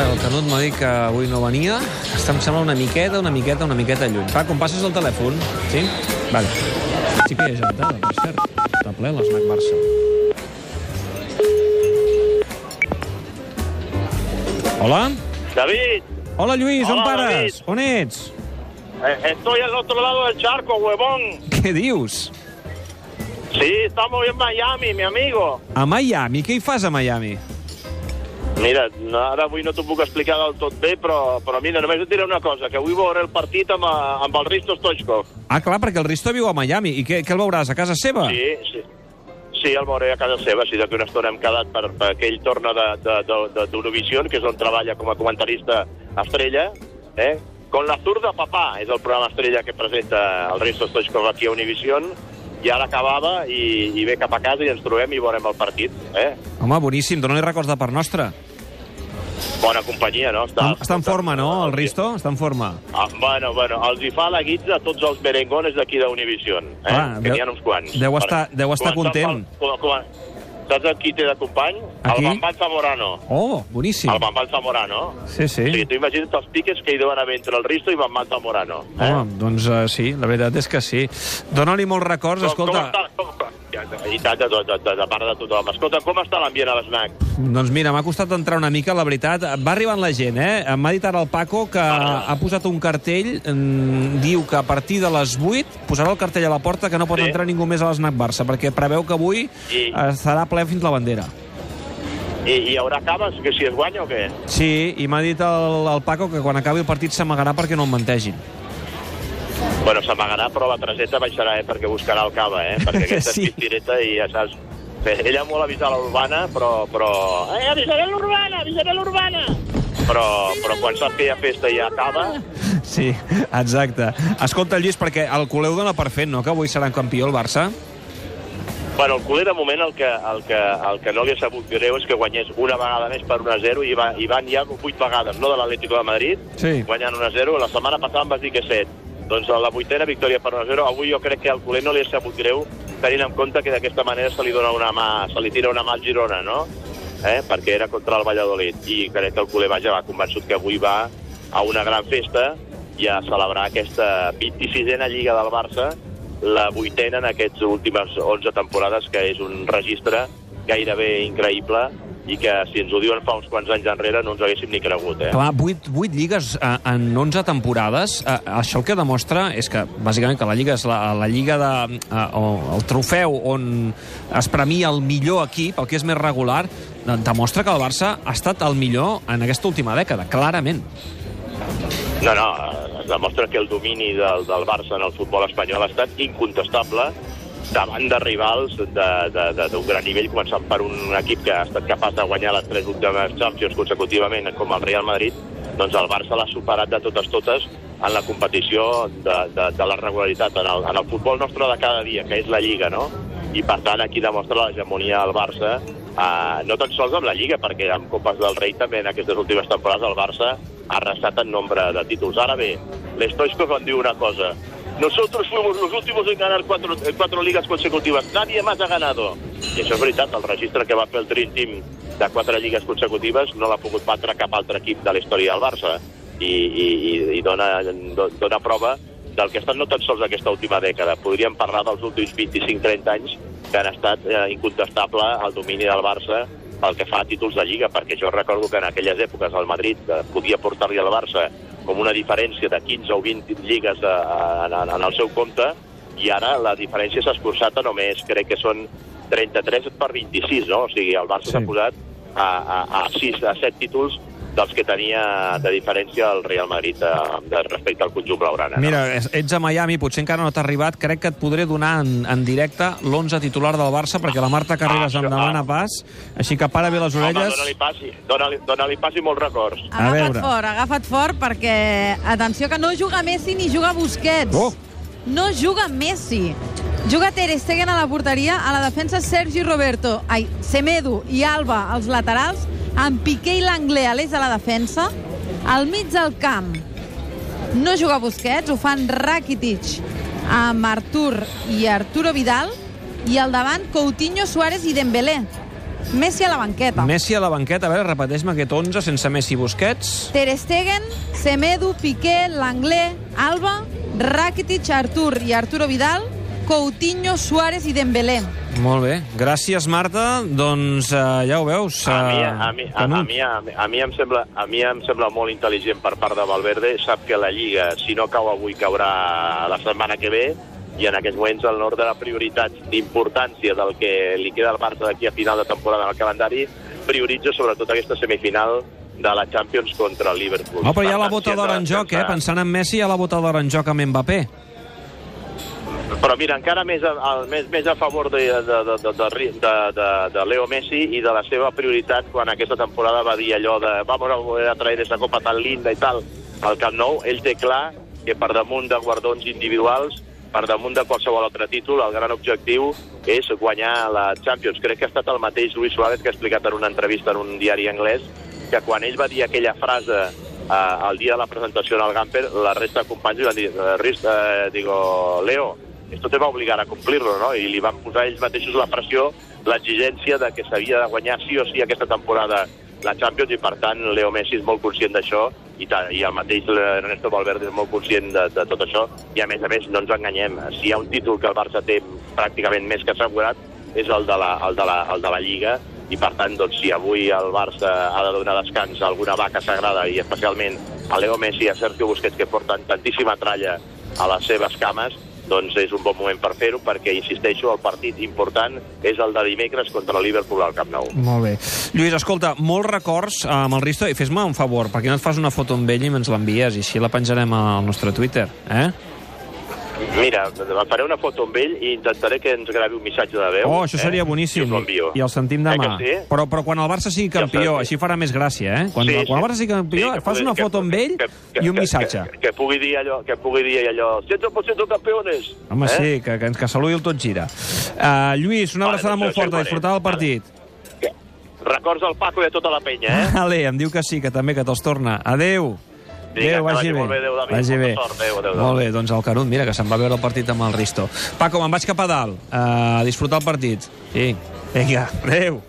El Canut m'ha dit que avui no venia. Està, em sembla, una miqueta, una miqueta, una miqueta lluny. Va, com passes el telèfon? Sí? Vale. Sí que hi ha gentada, per cert. Està ple l'esnac Barça. Hola? David, Hola, Lluís, on Hola, pares? On ets? eh, estoy al otro lado del charco, huevón. Què dius? Sí, estamos en Miami, mi amigo. A Miami? Què hi fas a Miami? Mira, no, ara avui no t'ho puc explicar del tot bé, però, però mira, només et diré una cosa, que avui veuré el partit amb, eh, amb el Risto Stoichkov. Ah, clar, perquè el Risto viu a Miami. I què, què el veuràs, a casa seva? Sí, sí. Sí, el veuré a casa seva, sí, d'aquí una estona hem quedat per, perquè ell torna d'Eurovision, que és on treballa com a comentarista estrella, eh? Con la zurda papà és el programa estrella que presenta el Risto Stoichkov aquí a Univision, i ara acabava i, i ve cap a casa i ens trobem i veurem el partit, eh? Home, boníssim, dona-li records de part nostra. Bona companyia, no? Està, està en forma, no, el Risto? Està en forma. Ah, bueno, bueno, els hi fa la guitza a tots els merengones d'aquí d'Univision, eh? Ah, que n'hi ha uns quants. deu estar- deu estar content. com, com, saps qui té de company? Aquí? El Bambal Zamorano. Oh, boníssim. El Bambal Zamorano. Sí, sí. Sí, tu imagina't els piques que hi deuen haver entre el Risto i Bambal Zamorano. Eh? Home, doncs uh, sí, la veritat és que sí. Dóna-li molts records, Com- escolta... està, com, ja, I tant, de, de, de, de part de tothom. Escolta, com està l'ambient a l'esnac? Doncs mira, m'ha costat entrar una mica, la veritat. Va arribant la gent, eh? M'ha dit ara el Paco que Ah. ha posat un cartell, mm, diu que a partir de les 8 posarà el cartell a la porta que no pot Sí. entrar ningú més a l'esnac Barça, perquè preveu que avui I- estarà ple fins la bandera. I, I hi haurà cames que si es guanya o què? Sí, i m'ha dit el, el Paco que quan acabi el partit s'amagarà perquè no el mentegin. Bueno, s'amagarà, però la traseta baixarà, eh, perquè buscarà el cava, eh? Perquè aquesta Sí. és pistireta i ja saps... Bé, ella vol avisar l'urbana, però... però... Eh, avisaré l'urbana, avisaré l'urbana! Però, però quan sap que hi ha festa i ja acaba... Sí, exacte. Escolta, Lluís, perquè el culer ho dona per fet, no?, que avui serà campió el Barça. Bueno, el culer, de moment, el que, el, que, el que no li ha sabut greu és que guanyés una vegada més per 1 a 0 i, va, i van ja 8 vegades, no, de l'Atlético de Madrid, Sí. guanyant 1 a 0. La setmana passada em vas dir que 7. Doncs la vuitena victòria per 1 a 0. Avui jo crec que al culer no li ha sabut greu, tenint en compte que d'aquesta manera se li dona una mà, se li tira una mà al Girona, no? Eh? Perquè era contra el Valladolid. I crec que el culer vaja va convençut que avui va a una gran festa i a celebrar aquesta 26a Lliga del Barça, la vuitena en aquestes últimes 11 temporades, que és un registre gairebé increïble i que si ens ho diuen fa uns quants anys enrere no ens haguéssim ni cregut, eh? Clar, 8, 8 lligues eh, en 11 temporades, eh, això el que demostra és que, bàsicament, que la lliga és la, la lliga de... Eh, o el trofeu on es premia el millor equip, el que és més regular, de- demostra que el Barça ha estat el millor en aquesta última dècada, clarament. No, no, demostra que el domini del, del Barça en el futbol espanyol ha estat incontestable davant de rivals d'un gran nivell, començant per un equip que ha estat capaç de guanyar les tres últimes Champions consecutivament, com el Real Madrid, doncs el Barça l'ha superat de totes totes en la competició de, de, de la regularitat, en el, en el futbol nostre de cada dia, que és la Lliga, no? I, per tant, aquí demostra l'hegemonia del Barça, eh, no tan sols amb la Lliga, perquè amb Copes del Rei també en aquestes últimes temporades el Barça ha arrasat en nombre de títols. Ara bé, l'Stoichkov en diu una cosa. Nosotros fuimos los últimos en ganar cuatro, cuatro ligas consecutivas. Nadie más ha ganado. I això és veritat, el registre que va fer el Dream Team de quatre lligues consecutives no l'ha pogut batre cap altre equip de la història del Barça. I, i, i- dona, do- dona prova del que ha estat no tan sols aquesta última dècada. Podríem parlar dels últims 25-30 anys que han estat eh, incontestable el domini del Barça pel que fa a títols de Lliga, perquè jo recordo que en aquelles èpoques el Madrid eh, podia portar-li al Barça com una diferència de 15 o 20 lligues eh, en, el seu compte, i ara la diferència s'ha escurçat a només, crec que són 33 per 26, no? O sigui, el Barça Sí. s'ha posat a, a, a 6, a 7 títols dels que tenia de diferència el Real Madrid eh, de, respecte al conjunt blaugrana. no? Mira, és- ets a Miami, potser encara no t'ha arribat. Crec que et podré donar en, en directe l'11 titular del Barça, perquè la Marta Carreras Ah, em demana ah. pas. Així que para bé les Home, orelles. dona-li passi, dona-li dona passi molts records. A Agafa't veure. fort, agafa't fort, perquè, atenció, que no juga Messi ni juga Busquets. Oh! No juga Messi. Juga Ter Stegen a la porteria, a la defensa Sergi Roberto, ai, Semedo i Alba als laterals, amb Piqué i l'Anglès a l'eix de la defensa, al mig del camp no juga Busquets, ho fan Rakitic amb Artur i Arturo Vidal, i al davant Coutinho, Suárez i Dembélé. Messi a la banqueta. Messi a la banqueta, a veure, repeteix-me aquest 11 sense Messi i Busquets. Ter Stegen, Semedo, Piqué, Langlé, Alba, Rakitic, Artur i Arturo Vidal, Coutinho, Suárez i Dembélé. Molt bé. Gràcies, Marta. Doncs uh, ja ho veus. Uh, A mi, a, mi, a, a, mi, a, mi, a, mi em sembla, a mi em sembla molt intel·ligent per part de Valverde. Sap que la Lliga, si no cau avui, caurà la setmana que ve i en aquests moments el nord de la prioritat d'importància del que li queda al Barça d'aquí a final de temporada en el calendari prioritza sobretot aquesta semifinal de la Champions contra el Liverpool. No, però hi ha la bota d'or en joc, eh? Pensant en Messi, hi ha la bota d'or en joc amb Mbappé. Però mira, encara més a, a, més, més a favor de, de, de, de, de, de, de, de Leo Messi i de la seva prioritat quan aquesta temporada va dir allò de vamos a volver a traer esa copa tan linda i tal al Camp Nou, ell té clar que per damunt de guardons individuals, per damunt de qualsevol altre títol, el gran objectiu és guanyar la Champions. Crec que ha estat el mateix Luis Suárez que ha explicat en una entrevista en un diari anglès que quan ell va dir aquella frase eh, el dia de la presentació en el Gamper, la resta de companys li van dir, eh, eh, digo, Leo, esto te va a obligar a cumplirlo, no? I li van posar ells mateixos la pressió, l'exigència de que s'havia de guanyar sí o sí aquesta temporada la Champions i, per tant, Leo Messi és molt conscient d'això i, i el mateix Ernesto Valverde és molt conscient de, de tot això i, a més a més, no ens enganyem. Si hi ha un títol que el Barça té pràcticament més que assegurat és el de la, el de la, el de la Lliga i, per tant, doncs, si avui el Barça ha de donar descans a alguna vaca sagrada i especialment a Leo Messi i a Sergio Busquets que porten tantíssima tralla a les seves cames, doncs és un bon moment per fer-ho perquè, insisteixo, el partit important és el de dimecres contra el Liverpool al Camp Nou. Molt bé. Lluís, escolta, molts records eh, amb el Risto i fes-me un favor, perquè no et fas una foto amb ell i ens l'envies i així la penjarem al nostre Twitter, eh? Mira, faré una foto amb ell i intentaré que ens gravi un missatge de veu. Oh, això seria eh? boníssim. I. I el sentim demà. Eh que sí? però, però quan el Barça sigui Ja campió, sentim. així farà més gràcia, eh? Quan, Sí, quan el sí. Barça sigui campió, que fas una que- foto amb ell que- que- i un que- missatge. Que, que, pugui dir allò, que pugui dir allò, 100% campeones. Home, eh? sí, que, que, que saludi el tot gira. Uh, Lluís, una Vale, abraçada doncs molt sí forta, disfrutar del Vale. partit. Que- Records al Paco i a tota la penya, eh? Ale, em diu que sí, que també, que te'ls torna. Adeu. Vinga, Adéu, vagi vagi bé. molt bé, adéu, David, vagi bé. sort, adéu, adéu, adéu. Molt bé, doncs el Canut, mira, que se'n va veure el partit amb el Risto. Paco, me'n vaig cap a dalt, a disfrutar el partit. Sí, vinga, adéu.